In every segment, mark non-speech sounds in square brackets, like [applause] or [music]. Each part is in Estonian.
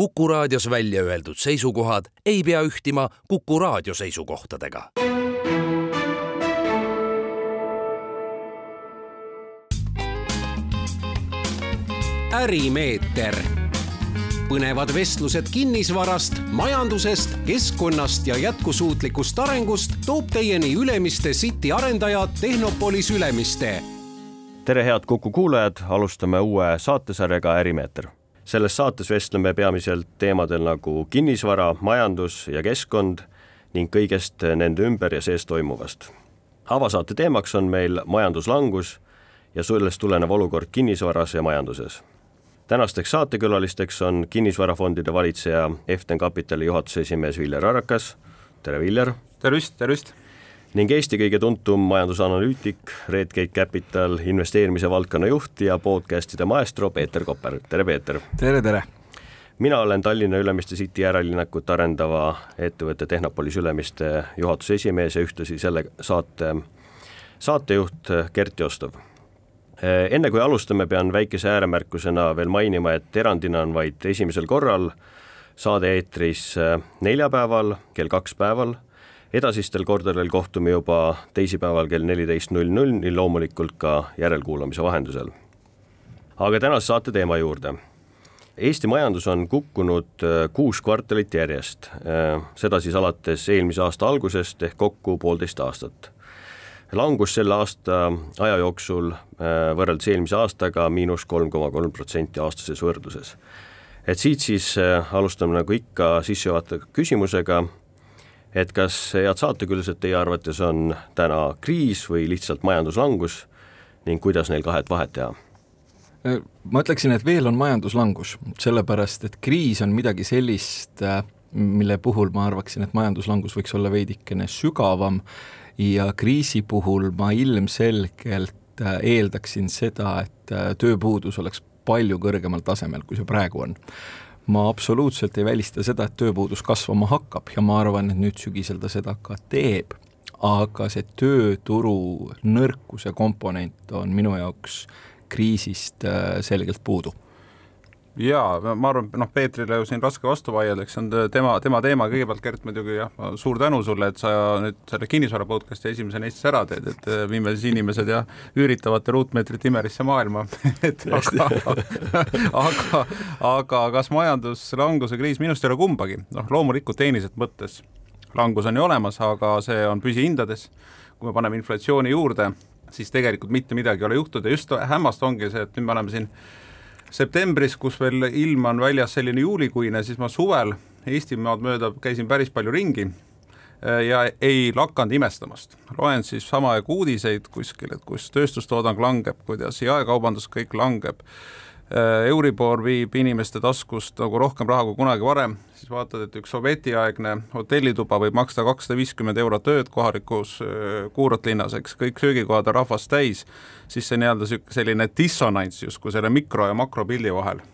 Kuku raadios välja öeldud seisukohad ei pea ühtima Kuku raadio seisukohtadega. ärimeeter, põnevad vestlused kinnisvarast, majandusest, keskkonnast ja jätkusuutlikust arengust toob teieni Ülemiste City arendaja Tehnopolis Ülemiste. tere, head Kuku kuulajad, alustame uue saatesarjaga Ärimeeter selles saates vestleme peamiselt teemadel nagu kinnisvara, majandus ja keskkond ning kõigest nende ümber ja sees toimuvast. avasaate teemaks on meil majanduslangus ja sellest tulenev olukord kinnisvaras ja majanduses. tänasteks saatekülalisteks on kinnisvarafondide valitseja Eften Kapitali juhatuse esimees Viljar Arakas, tere Viljar! tervist, tervist! Ning Eesti kõige tuntum majandusanalüütik, Redgate Capital investeerimise valdkonna juht ja podcast'ide maestro Peeter Koper, tere Peeter! tere, tere! mina olen Tallinna Ülemiste City järellinnakut arendava ettevõtte Tehnopolis Ülemiste juhatuse esimees ja ühtlasi selle saate saatejuht Gert Jostov. enne kui alustame, pean väikese ääremärkusena veel mainima, et erandina on vaid esimesel korral saade eetris neljapäeval kell kaks päeval edasistel kordadel kohtume juba teisipäeval kell neliteist null null, loomulikult ka järelkuulamise vahendusel. aga tänase saate teema juurde. Eesti majandus on kukkunud äh, kuus kvartalit järjest, äh, seda siis alates eelmise aasta algusest ehk kokku poolteist aastat. langus selle aasta aja jooksul äh, võrreldes eelmise aastaga miinus kolm koma kolm protsenti aastases võrdluses et siit siis alustame nagu ikka sissejuhatava küsimusega et kas, head saatekülalised, teie arvates on täna kriis või lihtsalt majanduslangus ning kuidas neil kahet vahet teha? ma ütleksin, et veel on majanduslangus, sellepärast et kriis on midagi sellist, mille puhul ma arvaksin, et majanduslangus võiks olla veidikene sügavam ja kriisi puhul ma ilmselgelt eeldaksin seda, et tööpuudus oleks palju kõrgemal tasemel, kui see praegu on ma absoluutselt ei välista seda, et tööpuudus kasvama hakkab ja ma arvan, et nüüd sügisel ta seda ka teeb, aga see tööturu nõrkuse komponent on minu jaoks kriisist äh, selgelt puudu jaa, ma arvan, noh, Peetrile ju siin raske vastu vaielda, eks see on tema, tema teema, kõigepealt Gert muidugi jah, suur tänu sulle, et sa nüüd selle kinnisvara podcast'i esimesena Eestis ära teed, et äh, viime siis inimesed jah, üüritavate ruutmeetrite imelisse maailma. [laughs] Et aga, aga, aga kas majanduslanguse kriis, minust ei ole kumbagi, noh, loomulikult tehniliselt mõttes langus on ju olemas, aga see on püsihindades, kui me paneme inflatsiooni juurde, siis tegelikult mitte midagi ei ole juhtunud ja just hämmastav ongi see, et nüüd me oleme siin septembris, kus veel ilm on väljas selline juulikuine, siis ma suvel Eestimaad mööda käisin päris palju ringi äh, ja ei lakanud imestamast. loen siis sama aeg uudiseid kuskil, et kus tööstustoodang langeb, kuidas jaekaubandus kõik langeb Euribor viib inimeste taskust nagu rohkem raha kui kunagi varem, siis vaatad, et üks sovjetiaegne hotellituba võib maksta kakssada viiskümmend eurot ööd kohalikus äh, Kuurotlinnas, eks, kõik söögikohad on rahvast täis, siis see nii-öelda selline dissonants justkui selle mikro- ja makropildi vahel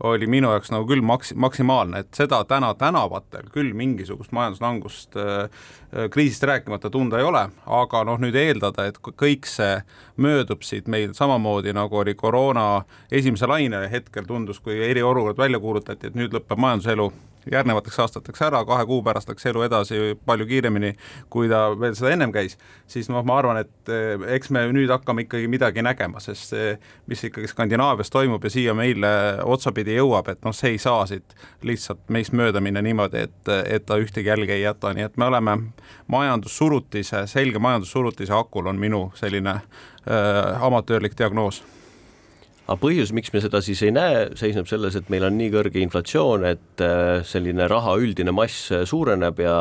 oli minu jaoks nagu küll maks-, maksimaalne, et seda täna tänavatel küll mingisugust majanduslangust äh, äh, kriisist rääkimata tunda ei ole, aga noh, nüüd eeldada, et kõik see möödub siit meil samamoodi, nagu oli koroona esimese laine hetkel tundus, kui eriolukord välja kuulutati, et nüüd lõpeb majanduselu järgnevateks aastateks ära, kahe kuu pärast läks elu edasi palju kiiremini, kui ta veel seda ennem käis, siis noh, ma arvan, et eh, eks me nüüd hakkame ikkagi midagi nägema, sest see, mis ikkagi Skandinaavias toimub ja siia meile otsapidi jõuab, et noh, see ei saa siit lihtsalt meist mööda minna niimoodi, et, et ta ühtegi jälge ei jäta, nii et me oleme majandussurutise, selge majandussurutise hakul on minu selline äh, amatöörlik diagnoos aga põhjus, miks me seda siis ei näe, seisneb selles, et meil on nii kõrge inflatsioon, et äh, selline raha üldine mass äh, suureneb ja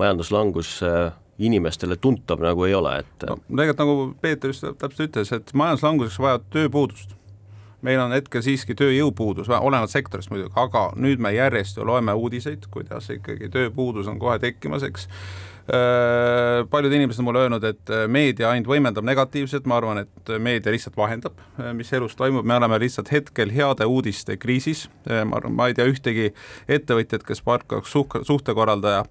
majanduslangus äh, inimestele tuntav nagu ei ole, et no, tegelikult nagu Peeter just täpselt ütles, et majanduslanguseks vaja tööpuudust. meil on hetkel siiski tööjõupuudus, olenevalt sektorist muidugi, aga nüüd me järjest ju loeme uudiseid, kuidas ikkagi tööpuudus on kohe tekkimas, eks paljud inimesed on mulle öelnud, et äh, meedia ainult võimendab negatiivset, ma arvan, et meedia lihtsalt vahendab, äh, mis elus toimub, me oleme lihtsalt hetkel heade uudiste kriisis, ma arvan, ma ei tea ühtegi ettevõtjat, kes palkaks suht-, suhtekorraldaja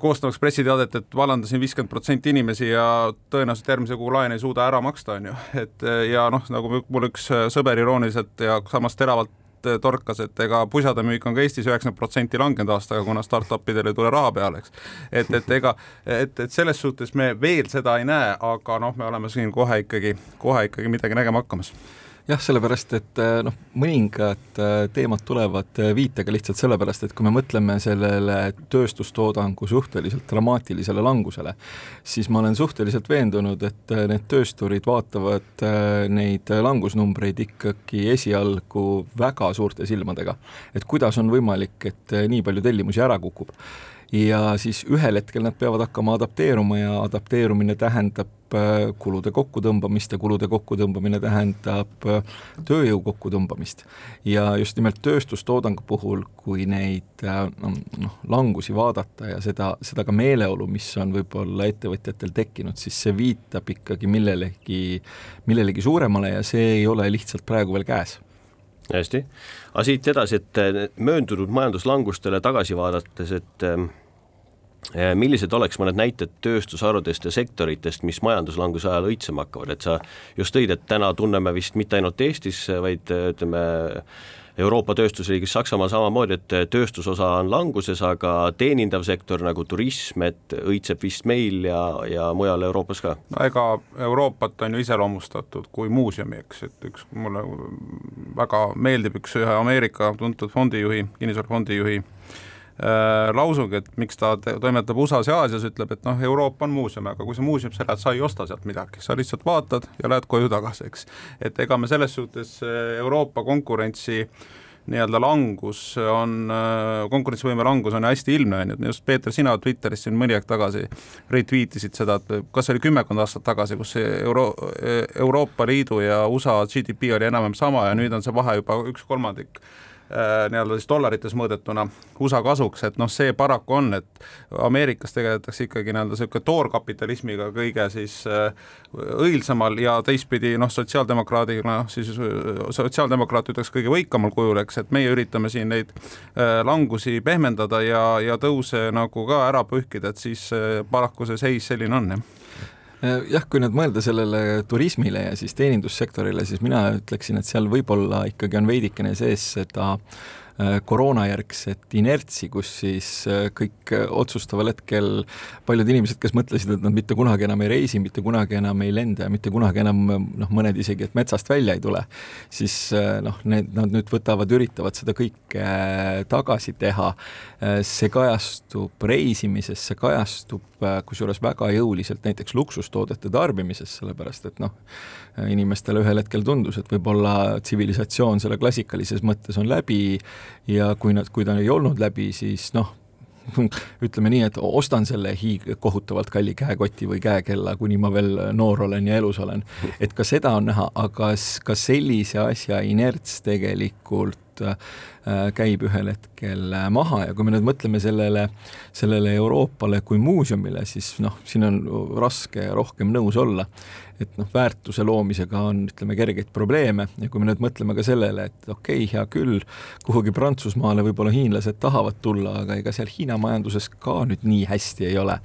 koostamaks pressiteadet, et vallandasin viiskümmend protsenti inimesi ja tõenäoliselt järgmise kuu laene ei suuda ära maksta, on ju, et ja noh, nagu mul üks sõber irooniliselt ja samas teravalt et torkas, et ega pusade müük on ka Eestis üheksakümmend protsenti langenud aastaga, kuna startup idel ei tule raha peale, eks. et, et ega, et, et selles suhtes me veel seda ei näe, aga noh, me oleme siin kohe ikkagi, kohe ikkagi midagi nägema hakkamas jah, sellepärast et äh, noh, mõningad äh, teemad tulevad äh, viitega lihtsalt sellepärast, et kui me mõtleme sellele tööstustoodangu suhteliselt dramaatilisele langusele, siis ma olen suhteliselt veendunud, et need töösturid vaatavad neid langusnumbreid ikkagi esialgu väga suurte silmadega. et kuidas on võimalik, et nii palju tellimusi ära kukub ja siis ühel hetkel nad peavad hakkama adapteeruma ja adapteerumine tähendab äh, kulude kokkutõmbamist ja kulude kokkutõmbamine tähendab äh, tööjõu kokkutõmbamist. ja just nimelt tööstustoodangu puhul, kui neid äh, noh, langusi vaadata ja seda, seda ka meeleolu, mis on võib-olla ettevõtjatel tekkinud, siis see viitab ikkagi millelegi, millelegi suuremale ja see ei ole lihtsalt praegu veel käes hästi, aga siit edasi, et eh, mööndunud majanduslangustele tagasi vaadates, et eh, eh, millised oleks mõned näited tööstusharudest ja sektoritest, mis majanduslanguse ajal õitsema hakkavad, et sa just tõid, et täna tunneme vist mitte ainult Eestis, vaid ütleme, Euroopa tööstusriigis Saksamaal samamoodi, et tööstusosa on languses, aga teenindav sektor nagu turism, et õitseb vist meil ja, ja mujal Euroopas ka? no ega Euroopat on ju iseloomustatud kui muuseumi, eks, et üks mulle väga meeldib üks ühe Ameerika tuntud fondijuhi, kinnisvarafondijuhi lausung, et miks ta toimetab USA-s ja Aasias, ütleb, et noh, Euroopa on muuseum, aga kui sa muuseumisse lähed, sa ei osta sealt midagi, sa lihtsalt vaatad ja lähed koju tagasi, eks. et ega me selles suhtes äh, Euroopa konkurentsi nii-öelda langus on, äh, konkurentsivõime langus on hästi ilmne, on ju, just Peeter, sina Twitteris siin mõni aeg tagasi retweetisid seda, et kas oli kümmekond aastat tagasi, kus see Euro-, Euroopa Liidu ja USA GDP oli enam-vähem sama ja nüüd on see vahe juba üks kolmandik Äh, nii-öelda siis dollarites mõõdetuna USA kasuks, et noh, see paraku on, et Ameerikas tegeletakse ikkagi nii-öelda niisugune toorkapitalismiga kõige siis äh, õilsamal ja teistpidi noh, sotsiaaldemokraadina noh, siis äh, sotsiaaldemokraat ütleks kõige võikamal kujul, eks, et meie üritame siin neid langusi pehmendada ja, ja tõuse nagu ka ära pühkida, et siis paraku see seis selline on, jah. Äh, jah, kui nüüd mõelda sellele turismile ja siis teenindussektorile, siis mina ütleksin, et seal võib-olla ikkagi on veidikene sees seda koroonajärgset inertsi, kus siis äh, kõik äh, otsustaval hetkel paljud inimesed, kes mõtlesid, et nad mitte kunagi enam ei reisi, mitte kunagi enam ei lenda ja mitte kunagi enam noh, mõned isegi, et metsast välja ei tule, siis noh, need, nad nüüd võtavad, üritavad seda kõike tagasi teha. see kajastub reisimises, see kajastub kusjuures väga jõuliselt näiteks luksustoodete tarbimises, sellepärast et noh, inimestele ühel hetkel tundus, et võib-olla tsivilisatsioon selle klassikalises mõttes on läbi ja kui nad, kui ta ei olnud läbi, siis noh, ütleme nii, et ostan selle hiig-, kohutavalt kalli käekoti või käekella, kuni ma veel noor olen ja elus olen. et ka seda on näha, aga ka sellise asja inerts tegelikult äh, käib ühel hetkel maha ja kui me nüüd mõtleme sellele, sellele Euroopale kui muuseumile, siis noh, siin on raske rohkem nõus olla et noh, väärtuse loomisega on, ütleme, kergeid probleeme ja kui me nüüd mõtleme ka sellele, et okei okay,, hea küll, kuhugi Prantsusmaale võib-olla hiinlased tahavad tulla, aga ega seal Hiina majanduses ka nüüd nii hästi ei ole.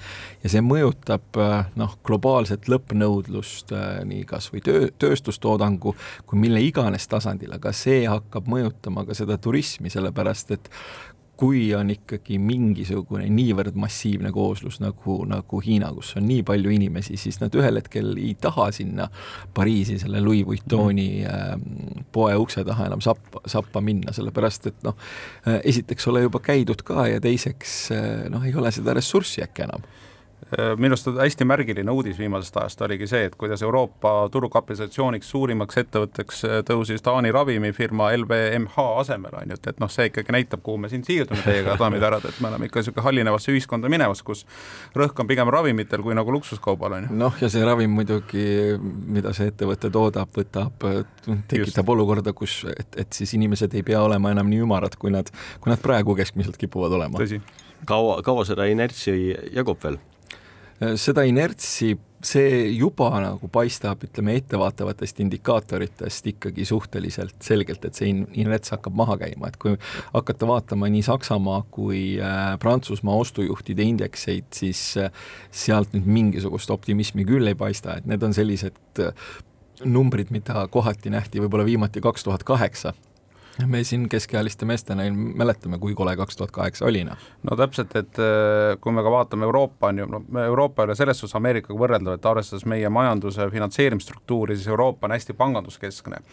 ja see mõjutab noh, globaalset lõppnõudlust nii kas või töö, tööstustoodangu kui mille iganes tasandil, aga see hakkab mõjutama ka seda turismi, sellepärast et kui on ikkagi mingisugune niivõrd massiivne kooslus nagu, nagu Hiina, kus on nii palju inimesi, siis nad ühel hetkel ei taha sinna Pariisi selle Louis Vuittoni äh, poe ukse taha enam sappa, sappa minna, sellepärast et noh, äh, esiteks ole juba käidud ka ja teiseks äh, noh, ei ole seda ressurssi äkki enam minu arust hästi märgiline uudis viimasest ajast oligi see, et kuidas Euroopa turukapitalisatsiooniks suurimaks ettevõtteks äh, tõusis Taani ravimifirma LVMH asemel, on ju, et, et noh, see ikkagi näitab, kuhu me siin siirdume teiega, daamid ja härrad, et me oleme ikka niisugune hallinevasse ühiskonda minemas, kus rõhk on pigem ravimitel kui nagu luksuskaubal, on ju. noh, ja see ravim muidugi, mida see ettevõte toodab, võtab, tekitab Just. olukorda, kus, et, et siis inimesed ei pea olema enam nii ümarad, kui nad, kui nad praegu keskmiselt kipuvad olema. kaua, kaua seda inertsi jagub veel? Äh, seda inertsi, see juba nagu paistab, ütleme, ettevaatavatest indikaatoritest ikkagi suhteliselt selgelt, et see in-, inerts hakkab maha käima, et kui hakata vaatama nii Saksamaa kui äh, Prantsusmaa ostujuhtide indekseid, siis äh, sealt nüüd mingisugust optimismi küll ei paista, et need on sellised numbrid, mida kohati nähti võib-olla viimati kaks tuhat kaheksa me siin keskealiste meestena mäletame, kui kole kaks tuhat kaheksa oli, noh. no täpselt, et äh, kui me ka vaatame Euroopa on ju, no Euroopa ei ole selles suhtes Ameerikaga võrreldav, et arvestades meie majanduse finantseerimisstruktuuri, siis Euroopa on hästi panganduskeskne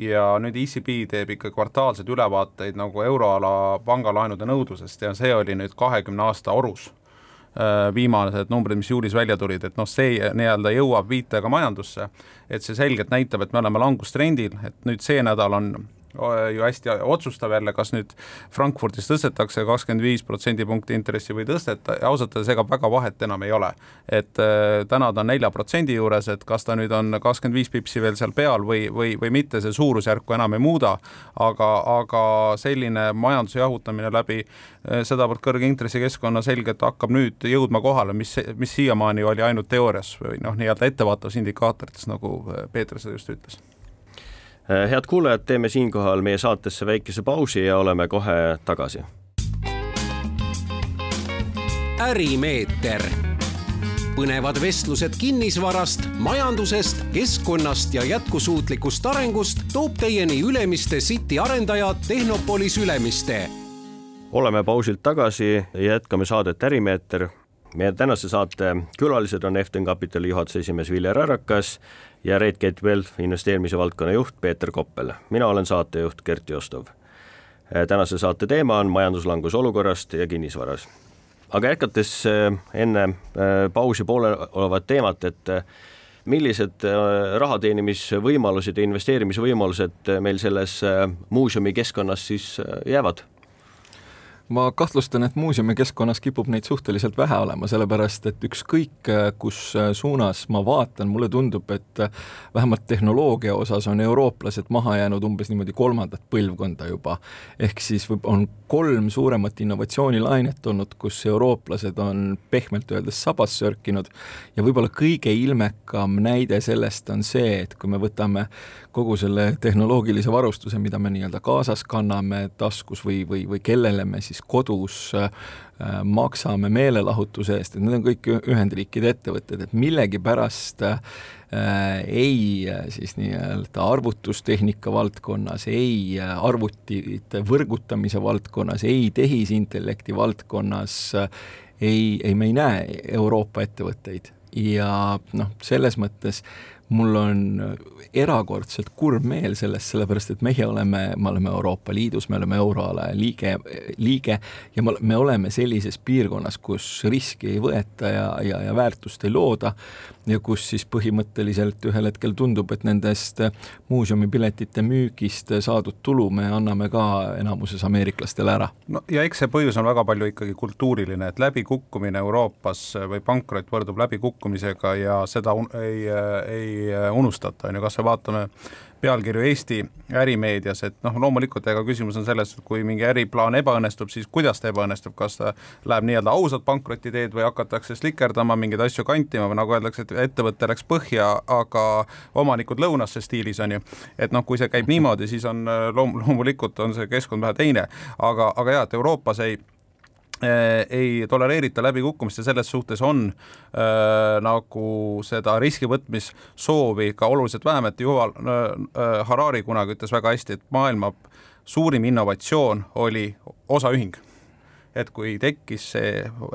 ja nüüd ECB teeb ikka kvartaalseid ülevaateid nagu euroala pangalaenude nõudlusest ja see oli nüüd kahekümne aasta orus äh, viimased numbrid, mis juulis välja tulid, et noh, see nii-öelda jõuab viitega majandusse, et see selgelt näitab, et me oleme langustrendil, et nüüd see nädal on ju hästi otsustav jälle, kas nüüd Frankfurdis tõstetakse kakskümmend viis protsendipunkti intressi või tõsteta ja ausalt öeldes ega väga vahet enam ei ole. et äh, täna ta on nelja protsendi juures, et kas ta nüüd on kakskümmend viis pipsi veel seal peal või, või, või mitte, see suurusjärku enam ei muuda, aga, aga selline majanduse jahutamine läbi äh, sedavõrd kõrge intressikeskkonna selgelt hakkab nüüd jõudma kohale, mis, mis siiamaani oli ainult teoorias või noh, nii-öelda ettevaatavusindikaatorites, nagu äh, Peeter seda just ütles head kuulajad, teeme siinkohal meie saatesse väikese pausi ja oleme kohe tagasi. ärimeeter, põnevad vestlused kinnisvarast, majandusest, keskkonnast ja jätkusuutlikust arengust toob teieni Ülemiste City arendaja Tehnopolis Ülemiste. oleme pausilt tagasi ja jätkame saadet Ärimeeter meie tänase saate külalised on Eften Kapitali juhatuse esimees Vilja Rärakas ja Redgate Wealth investeerimise valdkonna juht Peeter Koppel. mina olen saatejuht Gert Jostov. tänase saate teema on majanduslangus olukorrast ja kinnisvaras. aga jätkates äh, enne äh, pausi pooleolevat teemat, et äh, millised raha teenimisvõimalused ja investeerimisvõimalused meil selles muuseumi keskkonnas siis jäävad ma kahtlustan, et muuseumi keskkonnas kipub neid suhteliselt vähe olema, sellepärast et ükskõik, kus suunas ma vaatan, mulle tundub, et vähemalt tehnoloogia osas on eurooplased maha jäänud umbes niimoodi kolmandat põlvkonda juba. ehk siis on kolm suuremat innovatsioonilainet olnud, kus eurooplased on pehmelt öeldes sabas sörkinud ja võib-olla kõige ilmekam näide sellest on see, et kui me võtame kogu selle tehnoloogilise varustuse, mida me nii-öelda kaasas kanname taskus või, või, või kellele me siis kodus äh, maksame meelelahutuse eest, et need on kõik Ühendriikide ettevõtted, et millegipärast äh, ei äh, siis nii-öelda arvutustehnika valdkonnas, ei äh, arvutite võrgutamise valdkonnas, ei tehisintellekti valdkonnas äh, ei, ei, me ei näe Euroopa ettevõtteid. Ja noh, selles mõttes mul on erakordselt kurb meel sellest, sellepärast et meie oleme, me oleme Euroopa Liidus, me oleme euroala liige, liige ja me oleme sellises piirkonnas, kus riski ei võeta ja, ja, ja väärtust ei looda ja kus siis põhimõtteliselt ühel hetkel tundub, et nendest muuseumipiletite müügist saadud tulu me anname ka enamuses ameeriklastele ära. no ja eks see põhjus on väga palju ikkagi kultuuriline, et läbikukkumine Euroopas või pankrot võrdub läbikukkumisega ja seda un ei, ei unustata, on ju, kas või vaatame pealkirju Eesti ärimeedias, et noh, loomulikult ega küsimus on selles, et kui mingi äriplaan ebaõnnestub, siis kuidas ta ebaõnnestub, kas ta läheb nii-öelda ausat pankrotiteed või hakatakse slikerdama, mingeid asju kantima või nagu öeldakse, et ettevõte läks põhja, aga omanikud lõunasse stiilis on ju. et noh, kui see käib niimoodi, siis on loom-, loomulikult on see keskkond vähe teine, aga, aga jah, et Euroopas ei Äh, ei tolereerita läbikukkumist ja selles suhtes on äh, nagu seda riski võtmissoovi ka oluliselt vähem, et Juval äh, äh, Harari kunagi ütles väga hästi, et maailma suurim innovatsioon oli osaühing et kui tekkis see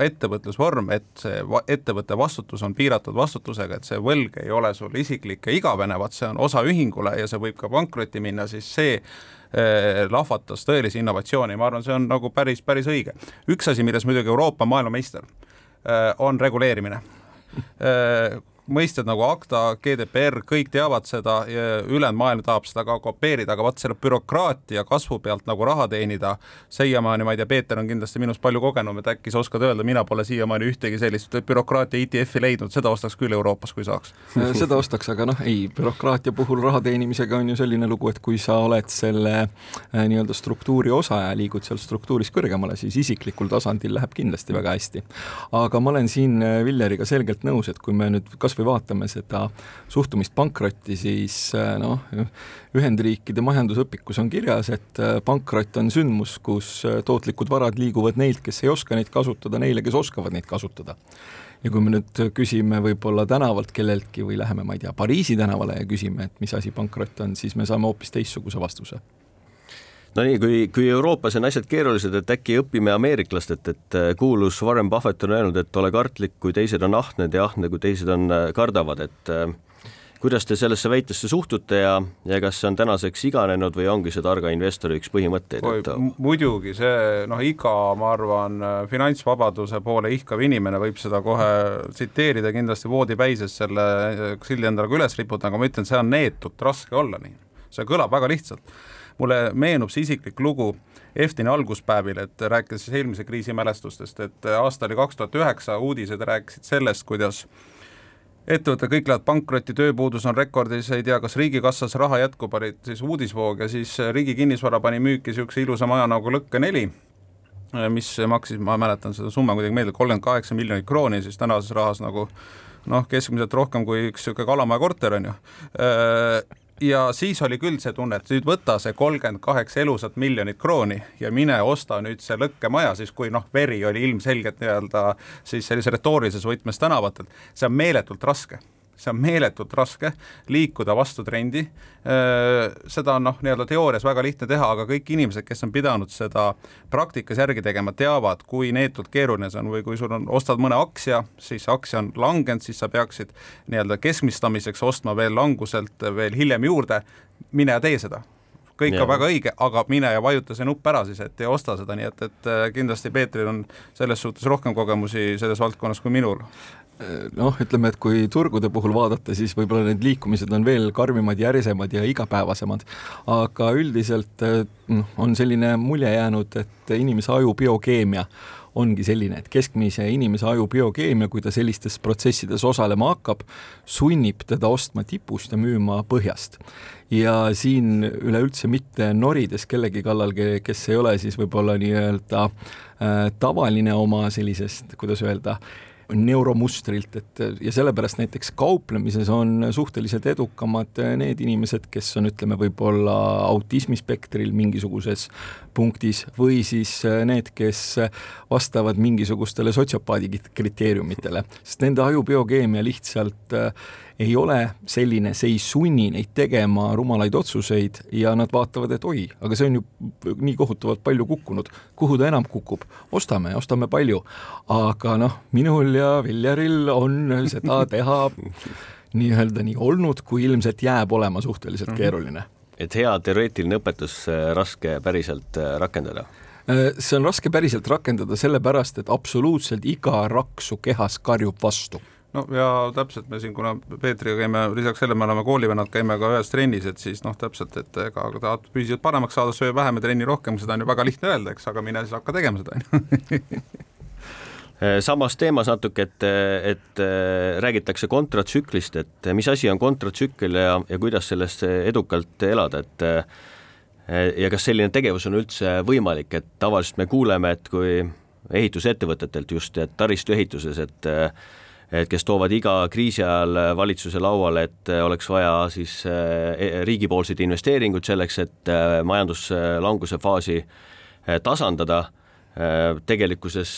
ettevõtlusvorm, et see ettevõtte vastutus on piiratud vastutusega, et see võlg ei ole sul isiklik ja igavene, vaat see on osaühingule ja see võib ka pankrotti minna, siis see eh, lahvatas tõelise innovatsiooni, ma arvan, see on nagu päris, päris õige. üks asi, milles muidugi Euroopa maailmameister, eh, on reguleerimine eh, mõisted nagu ACTA, GDPR, kõik teavad seda, ülejäänud maailm tahab seda ka kopeerida, aga vot selle bürokraatia kasvu pealt nagu raha teenida, siiamaani, ma ei tea, Peeter on kindlasti minust palju kogenum, et äkki sa oskad öelda, mina pole siiamaani ühtegi sellist bürokraatia ETF-i leidnud, seda ostaks küll Euroopas, kui saaks. seda ostaks, aga noh, ei, bürokraatia puhul raha teenimisega on ju selline lugu, et kui sa oled selle äh, nii-öelda struktuuri osa ja liigud seal struktuuris kõrgemale, siis isiklikul tasandil läheb kindlasti väga hästi. aga ma olen siin äh, Villeriga selgelt nõus, et kui me nüüd kas või vaatame seda suhtumist pankrotti, siis äh, noh, Ühendriikide majandusõpikus on kirjas, et äh, pankrot on sündmus, kus äh, tootlikud varad liiguvad neilt, kes ei oska neid kasutada, neile, kes oskavad neid kasutada. Ja kui me nüüd küsime võib-olla tänavalt kelleltki või läheme, ma ei tea, Pariisi tänavale ja küsime, et mis asi pankrot on, siis me saame hoopis teistsuguse vastuse no nii, kui, kui Euroopas on asjad keerulised, et äkki õpime ameeriklastelt, et kuulus Warren Buffett on öelnud, et ole kartlik, kui teised on ahned ja ahne, kui teised on kardavad, et kuidas te sellesse väitesse suhtute ja, ja kas see on tänaseks iganenud või ongi see targa investori üks põhimõtteid? Et... muidugi, see noh, iga, ma arvan, finantsvabaduse poole ihkav inimene võib seda kohe tsiteerida kindlasti voodipäises selle sildi endale ka üles riputada, aga ma ütlen, see on neetult raske olla nii. see kõlab väga lihtsalt. Mulle meenub see isiklik lugu Eftini alguspäevil, et rääkides siis eelmise kriisi mälestustest, et aasta oli kaks tuhat üheksa, uudised rääkisid sellest, kuidas ettevõtted kõik lähevad pankrotti, tööpuudus on rekordis, ei tea, kas riigikassas raha jätkub, olid siis uudisvoog ja siis Riigi Kinnisvara pani müüki niisuguse ilusa maja nagu Lõkke neli, mis maksis, ma mäletan seda summa kuidagi meelde, kolmkümmend kaheksa miljonit krooni, siis tänases rahas nagu noh, keskmiselt rohkem kui üks niisugune kalamaja korter, on ju ja siis oli küll see tunne, et nüüd võta see kolmkümmend kaheksa elusat miljonit krooni ja mine osta nüüd see lõkkemaja, siis kui noh, veri oli ilmselgelt nii-öelda siis sellise retoorilises võtmes tänavatel, see on meeletult raske see on meeletult raske, liikuda vastu trendi, seda on noh, nii-öelda teoorias väga lihtne teha, aga kõik inimesed, kes on pidanud seda praktikas järgi tegema, teavad, kui neetult keeruline see on või kui sul on, ostad mõne aktsia, siis aktsia on langenud, siis sa peaksid nii-öelda keskmistamiseks ostma veel languselt veel hiljem juurde, mine ja tee seda. Kõik ja. on väga õige, aga mine ja vajuta see nupp ära siis, et ei osta seda, nii et, et kindlasti Peetril on selles suhtes rohkem kogemusi selles valdkonnas kui minul noh, ütleme, et kui turgude puhul vaadata, siis võib-olla need liikumised on veel karmimad, järisemad ja igapäevasemad, aga üldiselt noh, on selline mulje jäänud, et inimese aju biokeemia ongi selline, et keskmise inimese aju biokeemia, kui ta sellistes protsessides osalema hakkab, sunnib teda ostma tipust ja müüma põhjast. ja siin üleüldse mitte norides kellegi kallal, kes ei ole siis võib-olla nii-öelda äh, tavaline oma sellisest, kuidas öelda, neuromustrilt, et ja sellepärast näiteks kauplemises on suhteliselt edukamad need inimesed, kes on, ütleme, võib-olla autismispektril mingisuguses punktis või siis need, kes vastavad mingisugustele sotsiopaadi kriteeriumitele, sest nende aju biokeemia lihtsalt ei ole selline, see ei sunni neid tegema rumalaid otsuseid ja nad vaatavad, et oi, aga see on ju nii kohutavalt palju kukkunud, kuhu ta enam kukub, ostame, ostame palju. aga noh, minul ja Viljaril on seda [laughs] teha nii-öelda nii olnud, kui ilmselt jääb olema suhteliselt mhm. keeruline. et hea teoreetiline õpetus, äh, raske päriselt äh, rakendada äh, see on raske päriselt rakendada sellepärast, et absoluutselt iga raksu kehas karjub vastu no ja täpselt, me siin, kuna Peetriga käime, lisaks sellele me oleme koolivennad, käime ka ühes trennis, et siis noh, täpselt, et ega tahad füüsiliselt paremaks saada, söö vähem ja trenni rohkem, seda on ju väga lihtne öelda, eks, aga mine siis hakka tegema seda, on ju [laughs] samas teemas natuke, et, et räägitakse kontratsüklist, et mis asi on kontratsükkel ja, ja kuidas sellest edukalt elada, et ja kas selline tegevus on üldse võimalik, et tavaliselt me kuuleme, et kui ehitusettevõtetelt just, et taristuehituses, et et kes toovad iga kriisi ajal valitsuse lauale, et oleks vaja siis eh, riigipoolseid investeeringuid selleks, et eh, majanduslanguse faasi tasandada tegelikkuses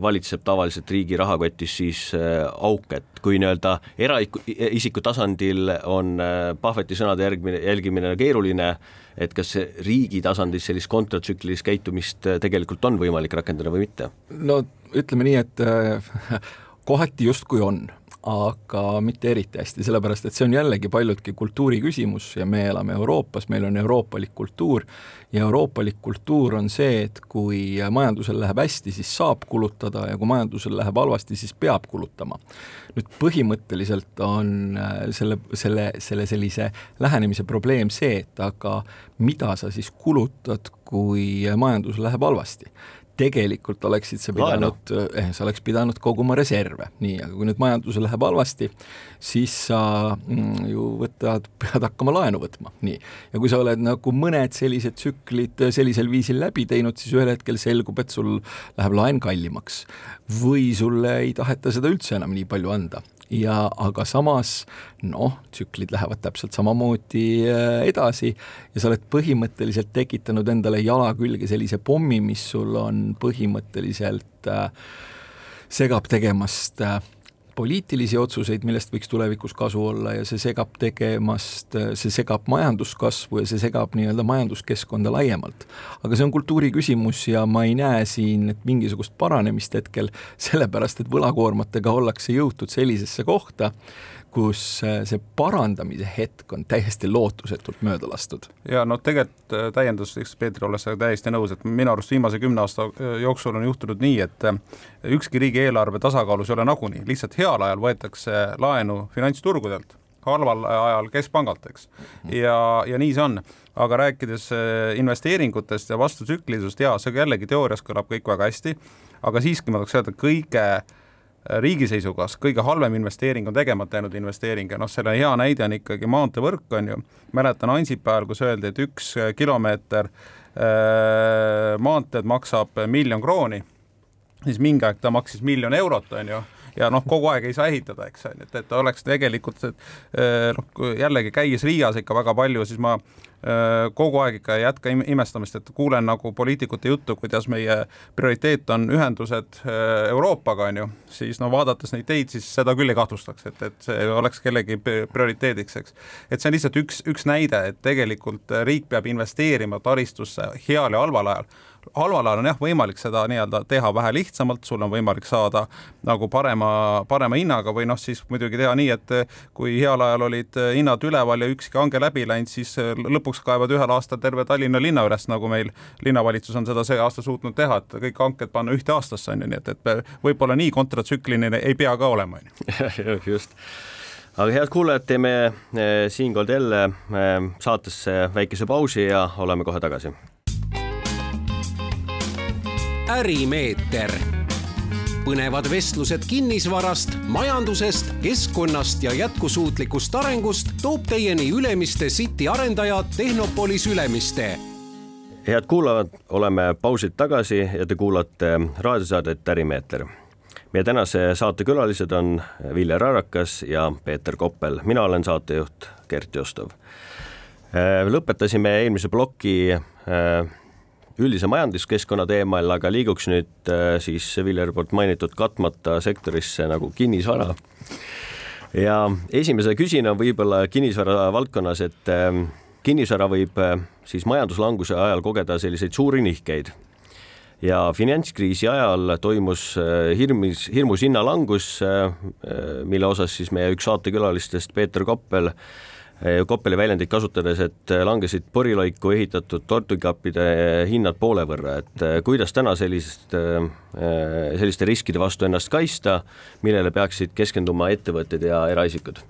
valitseb tavaliselt riigi rahakotis siis auk, et kui nii-öelda eraisiku tasandil on Puffeti sõnade järgmine, jälgimine keeruline, et kas riigi tasandil sellist kontratsüklilist käitumist tegelikult on võimalik rakendada või mitte? no ütleme nii, et kohati justkui on, aga mitte eriti hästi, sellepärast et see on jällegi paljudki kultuuri küsimus ja me elame Euroopas, meil on euroopalik kultuur ja euroopalik kultuur on see, et kui majandusel läheb hästi, siis saab kulutada ja kui majandusel läheb halvasti, siis peab kulutama. nüüd põhimõtteliselt on äh, selle, selle, selle sellise lähenemise probleem see, et aga mida sa siis kulutad, kui majandus läheb halvasti tegelikult oleksid sa pidanud, eh, sa oleks pidanud koguma reserve, nii, aga kui nüüd majandusel läheb halvasti, siis sa mm, ju võtad, [laughs] pead hakkama laenu võtma, nii. ja kui sa oled nagu mõned sellised tsüklid sellisel viisil läbi teinud, siis ühel hetkel selgub, et sul läheb laen kallimaks või sulle ei taheta seda üldse enam nii palju anda ja aga samas noh, tsüklid lähevad täpselt samamoodi äh, edasi. Ja sa oled põhimõtteliselt tekitanud endale jala külge sellise pommi, mis sul on põhimõtteliselt äh, segab tegemast äh, poliitilisi otsuseid, millest võiks tulevikus kasu olla ja see segab tegemast, see segab majanduskasvu ja see segab nii-öelda majanduskeskkonda laiemalt. aga see on kultuuri küsimus ja ma ei näe siin mingisugust paranemist hetkel, sellepärast et võlakoormatega ollakse jõutud sellisesse kohta, kus äh, see parandamise hetk on täiesti lootusetult mööda lastud. ja noh, tegelikult äh, täienduseks Peetri olles täiesti nõus, et minu arust viimase kümne aasta äh, jooksul on juhtunud nii, et ükski riigieelarve tasakaalus ei ole nagunii, lihtsalt heal ajal võetakse laenu finantsturgudelt, halval ajal keskpangalt, eks. ja, ja nii see on aga rääkides investeeringutest ja vastutsüklilisust, jaa, see jällegi teoorias kõlab kõik väga hästi, aga siiski ma tahaks öelda, kõige äh, riigi seisukohast kõige halvem investeering on tegemata jäänud investeering ja noh, selle hea näide on ikkagi maanteevõrk, on ju, mäletan Ansipi ajal, kus öeldi, et üks kilomeeter äh, maanteed maksab miljon krooni, siis mingi aeg ta maksis miljon eurot, on ju ja noh, kogu aeg ei saa ehitada, eks on ju, et, et oleks tegelikult äh, noh, jällegi käies Riias ikka väga palju, siis ma äh, kogu aeg ikka ei jätka imestamist, et kuulen nagu poliitikute juttu, kuidas meie prioriteet on ühendused Euroopaga, on ju, siis no vaadates neid teid, siis seda küll ei kahtlustaks, et, et see oleks kellegi prioriteediks, eks. et see on lihtsalt üks, üks näide, et tegelikult riik peab investeerima taristusse heal ja halval ajal halval ajal on jah võimalik seda nii-öelda teha vähe lihtsamalt, sul on võimalik saada nagu parema, parema hinnaga või noh, siis muidugi teha nii, et kui heal ajal olid hinnad üleval ja ükski hange läbi läinud, siis lõpuks kaevad ühel aastal terve Tallinna linna üles, nagu meil linnavalitsus on seda see aasta suutnud teha, et kõik hanked panna ühte aastasse on ju, nii et, et võib-olla nii kontratsükliline ei pea ka olema, just. Aga head kuulajad, teeme eh, siinkohal jälle eh, saatesse väikese pausi ja oleme kohe tagasi ärimeeter. põnevad vestlused kinnisvarast, majandusest, keskkonnast ja jätkusuutlikust arengust toob teieni Ülemiste City arendaja Tehnopolis Ülemiste. head kuulajad, oleme pausilt tagasi ja te kuulate raadiosaadet Ärimeeter meie tänase saate külalised on Viljar Arakas ja Peeter Koppel, mina olen saatejuht Gert Jostov. lõpetasime eelmise ploki üldise majanduskeskkonna teemal, aga liiguks nüüd äh, siis Villeri poolt mainitud katmata sektorisse nagu kinnisvara. ja esimese küsina võib-olla kinnisvara valdkonnas, et ähm, kinnisvara võib äh, siis majanduslanguse ajal kogeda selliseid suuri nihkeid ja finantskriisi ajal toimus äh, hirmus, hirmus hinnalangus, mille osas siis meie üks saatekülalistest, Peeter Koppel, Koppeli väljendit kasutades, et eh, langesid poriloiku ehitatud tortikappide eh, hinnad poole võrra, et kuidas täna sellist, selliste riskide vastu ennast kaitsta, millele peaksid keskenduma ettevõtted ja eraisikud?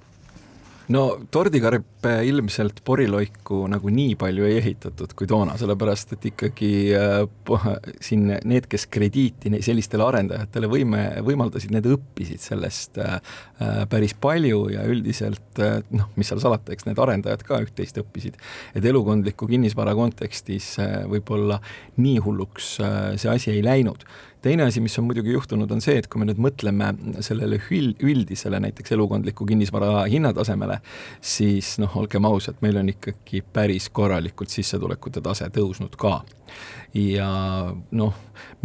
no tordikarpe ilmselt poriloiku nagu nii palju ei ehitatud kui toona, sellepärast et ikkagi äh, siin need, kes krediiti sellistele arendajatele võime, võimaldasid, need õppisid sellest äh, päris palju ja üldiselt äh, noh, mis seal salata, eks need arendajad ka üht-teist õppisid. et elukondliku kinnisvara kontekstis äh, võib-olla nii hulluks äh, see asi ei läinud teine asi, mis on muidugi juhtunud, on see, et kui me nüüd mõtleme sellele üld, üldisele näiteks elukondliku kinnisvara hinnatasemele, siis noh, olgem ausad, meil on ikkagi päris korralikult sissetulekute tase tõusnud ka ja noh,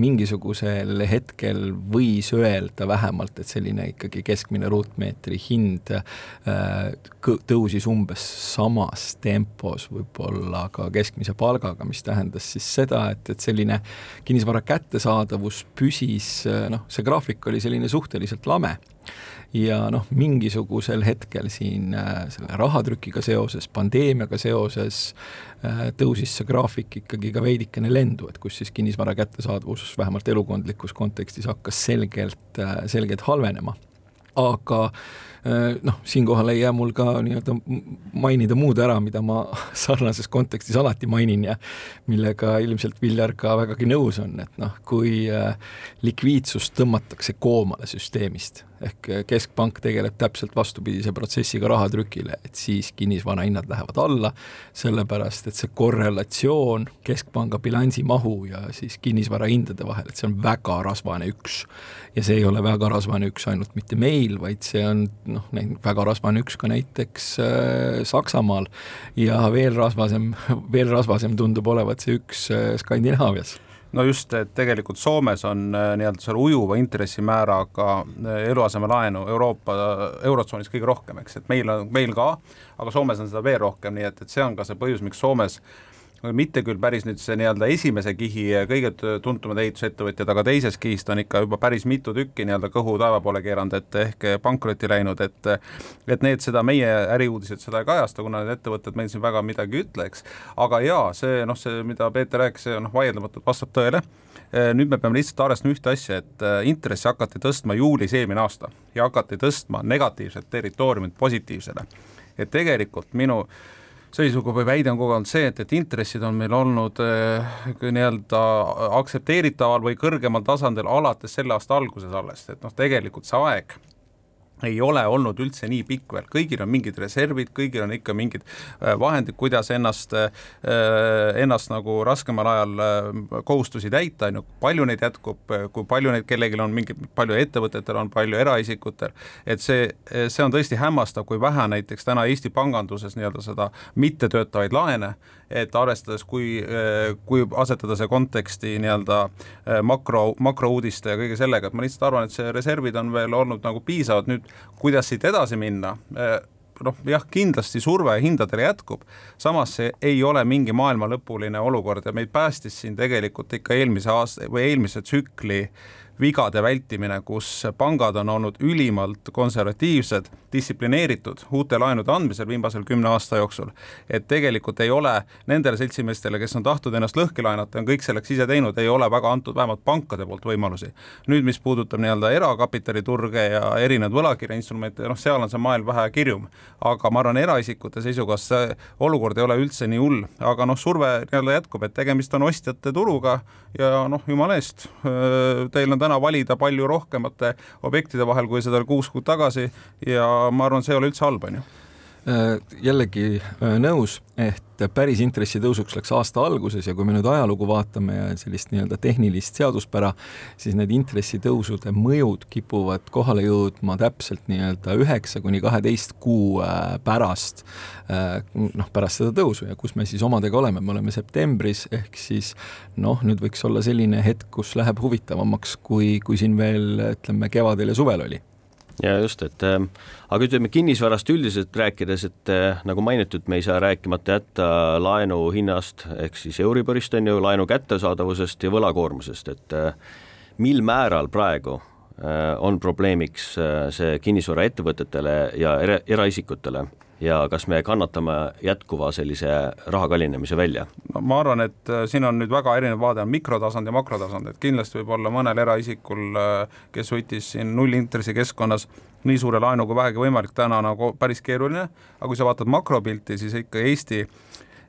mingisugusel hetkel võis öelda vähemalt, et selline ikkagi keskmine ruutmeetri hind äh, tõusis umbes samas tempos võib-olla ka keskmise palgaga, mis tähendas siis seda, et, et selline kinnisvara kättesaadavus püsis, äh, noh, see graafik oli selline suhteliselt lame ja noh, mingisugusel hetkel siin äh, selle rahatrükiga seoses, pandeemiaga seoses tõusis see graafik ikkagi ka veidikene lendu, et kus siis kinnisvara kättesaadavus vähemalt elukondlikus kontekstis hakkas selgelt, selgelt halvenema. Aga Äh, noh, siinkohal ei jää mul ka nii-öelda mainida muud ära, mida ma [laughs] sarnases kontekstis alati mainin ja millega ilmselt Viljar ka vägagi nõus on, et noh, kui äh, likviidsust tõmmatakse koomale süsteemist, ehk keskpank tegeleb täpselt vastupidise protsessiga rahatrükile, et siis kinnisvara hinnad lähevad alla, sellepärast et see korrelatsioon keskpanga bilansi mahu ja siis kinnisvara hindade vahel, et see on väga rasvane üks. ja see ei ole väga rasvane üks ainult mitte meil, vaid see on noh, väga rasvane üks ka näiteks äh, Saksamaal. Ja veel rasvasem, [laughs] veel rasvasem tundub olevat see üks äh, Skandinaavias. No just, et tegelikult Soomes on nii-öelda seal ujuva intressimääraga eluasemelaenu Euroopa, Eurotsoonis kõige rohkem, eks, et meil on, meil ka, aga Soomes on seda veel rohkem, nii et, et see on ka see põhjus, miks Soomes mitte küll päris nüüd see nii-öelda esimese kihi kõige tuntumad ehitusettevõtjad, aga teisest kihist on ikka juba päris mitu tükki nii-öelda kõhu taeva poole keeranud, et ehk pankrotti läinud, et et need seda, meie äriuudised seda ei kajasta, kuna need ettevõtted meil siin väga midagi ei ütle, eks, aga jaa, see noh, see, mida Peeter rääkis, see noh, vaieldamatult vastab tõele, nüüd me peame lihtsalt arvestama ühte asja, et intressi hakati tõstma juulis eelmine aasta ja hakati tõstma negatiivset territooriumit positiivsele. et tegelikult minu äh, seisukoht või väide on kogu aeg olnud see, et, et intressid on meil olnud äh, nii-öelda aktsepteeritaval või kõrgemal tasandil alates selle aasta alguses alles, et noh, tegelikult see aeg ei ole olnud üldse nii pikk veel, kõigil on mingid reservid, kõigil on ikka mingid äh, vahendid, kuidas ennast, äh, ennast nagu raskemal ajal äh, kohustusi täita, on ju, palju neid jätkub, kui palju neid kellelgi on, mingi, palju ettevõtetel on, palju eraisikutel, et see, see on tõesti hämmastav, kui vähe näiteks täna Eesti panganduses nii-öelda seda mittetöötavaid laene et arvestades, kui, kui asetada see konteksti nii-öelda eh, makro, makrouudiste ja kõige sellega, et ma lihtsalt arvan, et see reservid on veel olnud nagu piisavad, nüüd kuidas siit edasi minna, eh, noh jah, kindlasti surve hindadele jätkub, samas see ei ole mingi maailmalõpuline olukord ja meid päästis siin tegelikult ikka eelmise aasta või eelmise tsükli äh, vigade vältimine, kus pangad on olnud ülimalt konservatiivsed, distsiplineeritud uute laenude andmisel viimasel kümne aasta jooksul. et tegelikult ei ole nendele seltsimeestele, kes on tahtnud ennast lõhki laenata, on kõik selleks ise teinud, ei ole väga antud vähemalt pankade poolt võimalusi. nüüd, mis puudutab nii-öelda erakapitaliturge ja erinevaid võlakirjainstrumente, noh, seal on see maailm vähe kirjum. aga ma arvan, eraisikute seisukohast see olukord ei ole üldse nii hull, aga noh, surve nii-öelda jätkub, et tegemist on ostjate turuga ja noh, jumala eest, teil on täna valida palju rohkemate objektide vahel, kui seda oli kuus kuud tagasi ja ma arvan, see ei ole üldse halb, on ju jällegi äh, nõus, et päris intressitõusuks läks aasta alguses ja kui me nüüd ajalugu vaatame ja sellist nii-öelda tehnilist seaduspära, siis need intressitõusude mõjud kipuvad kohale jõudma täpselt nii-öelda üheksa kuni kaheteist kuu äh, pärast, noh, pärast seda tõusu. Ja kus me siis omadega oleme, me oleme septembris, ehk siis noh, nüüd võiks olla selline hetk, kus läheb huvitavamaks, kui, kui siin veel ütleme, kevadel ja suvel oli ja just, et äh, aga ütleme kinnisvarast üldiselt rääkides, et äh, nagu mainitud, me ei saa rääkimata jätta laenu hinnast ehk siis Euriborist on ju, laenu kättesaadavusest ja võlakoormusest, et äh, mil määral praegu on probleemiks see kinnisvaraettevõtetele ja era, eraisikutele ja kas me kannatame jätkuva sellise raha kallinemise välja? no ma arvan, et äh, siin on nüüd väga erinev vaade, on mikrotasand ja makrotasand, et kindlasti võib olla mõnel eraisikul, äh, kes võttis siin nullintressi keskkonnas nii suure laenu kui vähegi võimalik, täna nagu päris keeruline, aga kui sa vaatad makropilti, siis ikka Eesti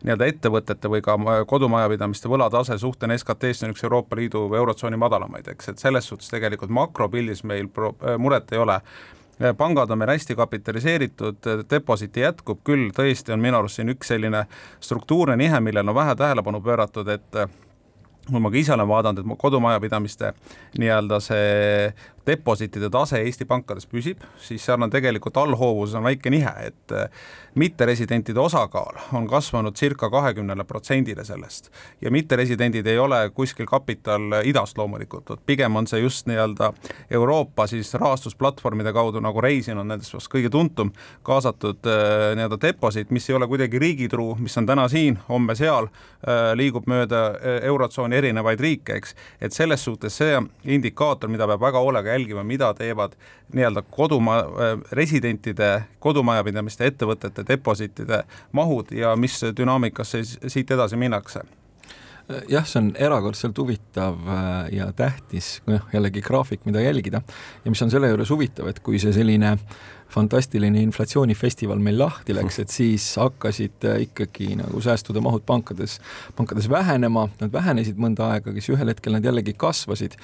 nii-öelda ettevõtete või ka kodumajapidamiste võlatase suhtena SKT-st on üks Euroopa Liidu või Eurotsooni madalamaid, eks, et selles suhtes tegelikult makropildis meil pro-, äh, muret ei ole pangad on meil hästi kapitaliseeritud, depositi jätkub küll, tõesti on minu arust siin üks selline struktuurne nihe, millele on vähe tähelepanu pööratud, et kui ma ka ise olen vaadanud, et kodumajapidamiste nii-öelda see depositide tase Eesti pankades püsib, siis seal on tegelikult allhoovuses on väike nihe, et äh, mitteresidentide osakaal on kasvanud circa kahekümnele protsendile sellest. Ja mitteresidendid ei ole kuskil kapital idast loomulikult, pigem on see just nii-öelda Euroopa siis rahastusplatvormide kaudu, nagu Reisin on nendest vast kõige tuntum, kaasatud äh, nii-öelda deposit, mis ei ole kuidagi riigitruu, mis on täna siin, homme seal, äh, liigub mööda Eurotsooni erinevaid riike, eks, et selles suhtes see indikaator, mida peab väga hoolega jälgima, mida teevad nii-öelda kodumaa, äh, residentide, kodumajapidamiste, ettevõtete depositide mahud ja mis dünaamikas siit edasi minnakse? Jah, see on erakordselt huvitav äh, ja tähtis, noh jällegi graafik, mida jälgida. Ja mis on selle juures huvitav, et kui see selline fantastiline inflatsioonifestival meil lahti läks, et siis hakkasid äh, ikkagi nagu säästude mahud pankades, pankades vähenema, nad vähenesid mõnda aega, siis ühel hetkel nad jällegi kasvasid.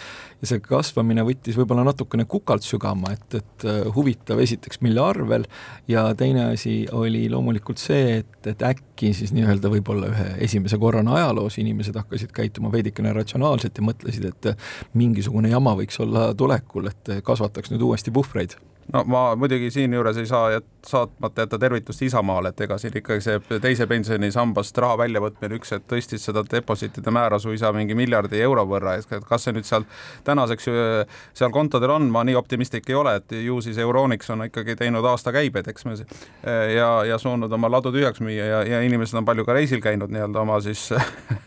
ja see kasvamine võttis võib-olla natukene kukalt sügama, et, et äh, huvitav esiteks, mille arvel, ja teine asi oli loomulikult see, et, et äkki siis nii-öelda võib-olla ühe esimese korrana ajaloos inimesed hakkasid käituma veidikene ratsionaalselt ja mõtlesid, et mingisugune jama võiks olla tulekul, et kasvataks nüüd uuesti puhvreid no ma muidugi siinjuures ei saa jät-, saatmata jätta tervitust Isamaale, et ega siin ikkagi see teise pensionisambast raha väljavõtmine üks hetk tõstis seda depositide määra suisa mingi miljardi euro võrra, et kas see nüüd seal tänaseks seal kontodel on, ma nii optimistlik ei ole, et ju siis Euronics on ikkagi teinud aastakäibed, eks me ja, ja suunnud oma ladu tühjaks müüa ja, ja inimesed on palju ka reisil käinud nii-öelda oma siis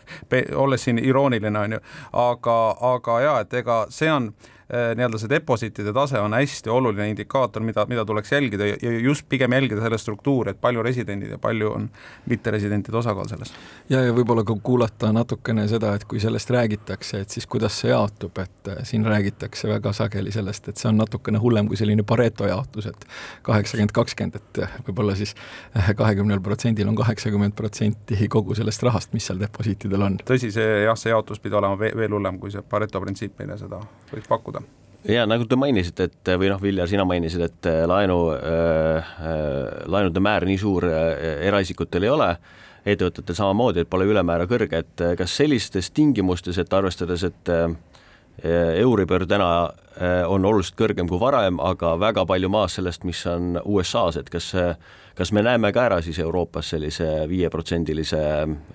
[laughs] olles siin irooniline, on ju, aga, aga jaa, et ega see on nii-öelda see depositide tase on hästi oluline indikaator, mida, mida tuleks jälgida ja just pigem jälgida selle struktuuri, et palju residendid ja palju on mitteresidentide osakaal selles. ja, ja võib-olla ka kuulata natukene seda, et kui sellest räägitakse, et siis kuidas see jaotub, et äh, siin räägitakse väga sageli sellest, et see on natukene hullem kui selline Pareto jaotus et, kaheksakümmend, kakskümmend, et äh, võib-olla siis kahekümnel protsendil on kaheksakümmend protsenti kogu sellest rahast, mis seal deposiitidel on. tõsi, see jah, see jaotus pidi olema veel hullem, kui see Pareto printsiip meile seda võiks pakkuda ja nagu te mainisite, et või noh, Viljar, sina mainisid, et äh, laenu äh,, äh, laenude määr nii suur äh, eraisikutel ei ole, ettevõtetel samamoodi, et pole ülemäära kõrge, et äh, kas sellistes tingimustes, et arvestades, et äh, Euribor täna on oluliselt kõrgem kui varem, aga väga palju maas sellest, mis on USA-s, et kas, kas me näeme ka ära siis Euroopas sellise viieprotsendilise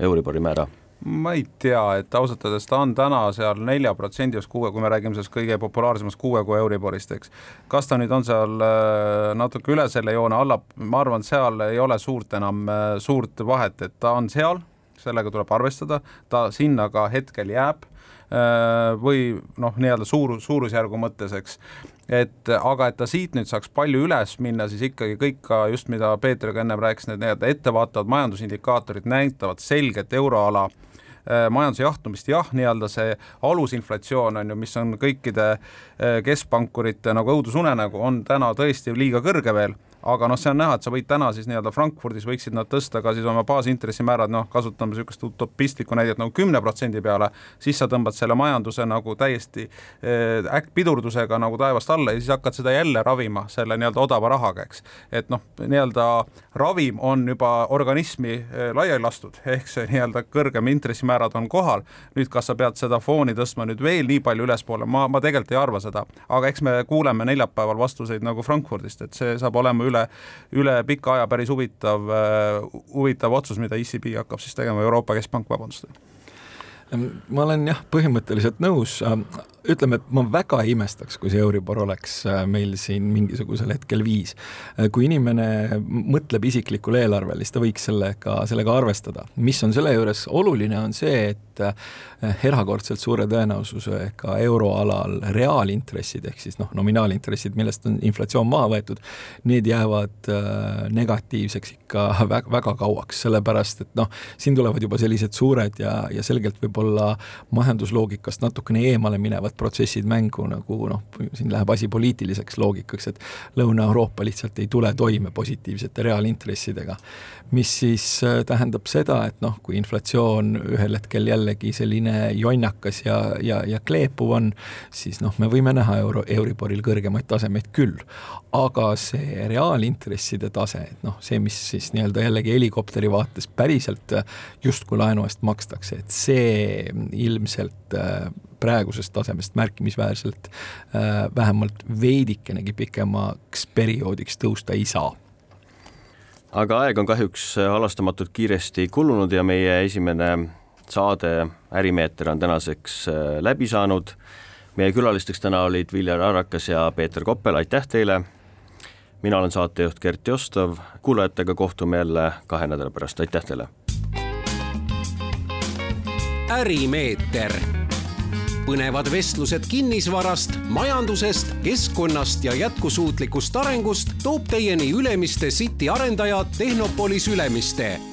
Euribori määra? Ma ei tea, et ausalt öeldes ta on täna seal nelja protsendi juures kuue, kui me räägime sellest kõige populaarsemast kuue kuu Euriborist, eks. kas ta nüüd on seal äh, natuke üle selle joone, alla, ma arvan, seal ei ole suurt enam, äh, suurt vahet, et ta on seal, sellega tuleb arvestada, ta sinna ka hetkel jääb äh, või noh, nii-öelda suur, suurusjärgu mõttes, eks et aga et ta siit nüüd saaks palju üles minna, siis ikkagi kõik ka just, mida Peeter ka ennem rääkis, need nii-öelda ettevaatavad majandusindikaatorid näitavad selget euroala Äh, majanduse jahtumist, jah, nii-öelda see alusinflatsioon on ju, mis on kõikide äh, keskpankurite nagu õudusunenägu, on täna tõesti liiga kõrge veel aga noh, see on näha, et sa võid täna siis nii-öelda Frankfurdis võiksid nad tõsta ka siis oma baasintressimäärad, noh, kasutame niisugust utopistlikku näidet nagu kümne protsendi peale, siis sa tõmbad selle majanduse nagu täiesti äh, äkkpidurdusega nagu taevast alla ja siis hakkad seda jälle ravima selle nii-öelda odava rahaga, eks. et noh, nii-öelda ravim on juba organismi äh, laiali lastud, [laughs] ehk see nii-öelda kõrgem intressimäärad on kohal, nüüd kas sa pead seda fooni tõstma nüüd veel nii palju ülespoole, ma, ma tegelikult ei arva seda, aga eks me kuuleme neljapäeval vastuseid nagu Frankfurdist, et see saab olema üle, üle pika aja päris huvitav, äh, huvitav otsus, mida ECB hakkab siis tegema, Euroopa Keskpank, vabandust. Ma olen jah, põhimõtteliselt nõus, ütleme, et ma väga ei imestaks, kui see Euribor oleks äh, meil siin mingisugusel hetkel viis. Äh, kui inimene mõtleb isiklikule eelarvele, siis ta võiks sellega, sellega arvestada. mis on selle juures oluline, on see, et erakordselt suure tõenäosusega euroalal reaalintressid ehk siis noh, nominaalintressid, millest on inflatsioon maha võetud, need jäävad negatiivseks ikka väga, väga kauaks, sellepärast et noh, siin tulevad juba sellised suured ja, ja selgelt võib-olla majandusloogikast natukene eemale minevad protsessid mängu, nagu noh, siin läheb asi poliitiliseks loogikaks, et Lõuna-Euroopa lihtsalt ei tule toime positiivsete reaalintressidega. mis siis äh, tähendab seda, et noh, kui inflatsioon ühel hetkel jällegi selline jonnakas ja, ja, ja kleepuv on, siis noh, me võime näha euro, Euriboril kõrgemaid tasemeid küll. aga see reaalintresside tase, et noh, see, mis siis siis nii-öelda jällegi helikopteri vaates päriselt äh, justkui laenu eest makstakse, et see ilmselt äh, praegusest tasemest märkimisväärselt äh, vähemalt veidikenegi pikemaks perioodiks tõusta ei saa aga aeg on kahjuks halastamatult kiiresti kulunud ja meie esimene saade Ärimeeter on tänaseks läbi saanud. meie külalisteks täna olid Viljar Arakas ja Peeter Koppel, aitäh teile mina olen saatejuht Gert Jostov, kuulajatega kohtume jälle kahe nädala pärast, aitäh teile! ärimeeter, põnevad vestlused kinnisvarast, majandusest, keskkonnast ja jätkusuutlikust arengust toob teieni Ülemiste City arendaja Tehnopolis Ülemiste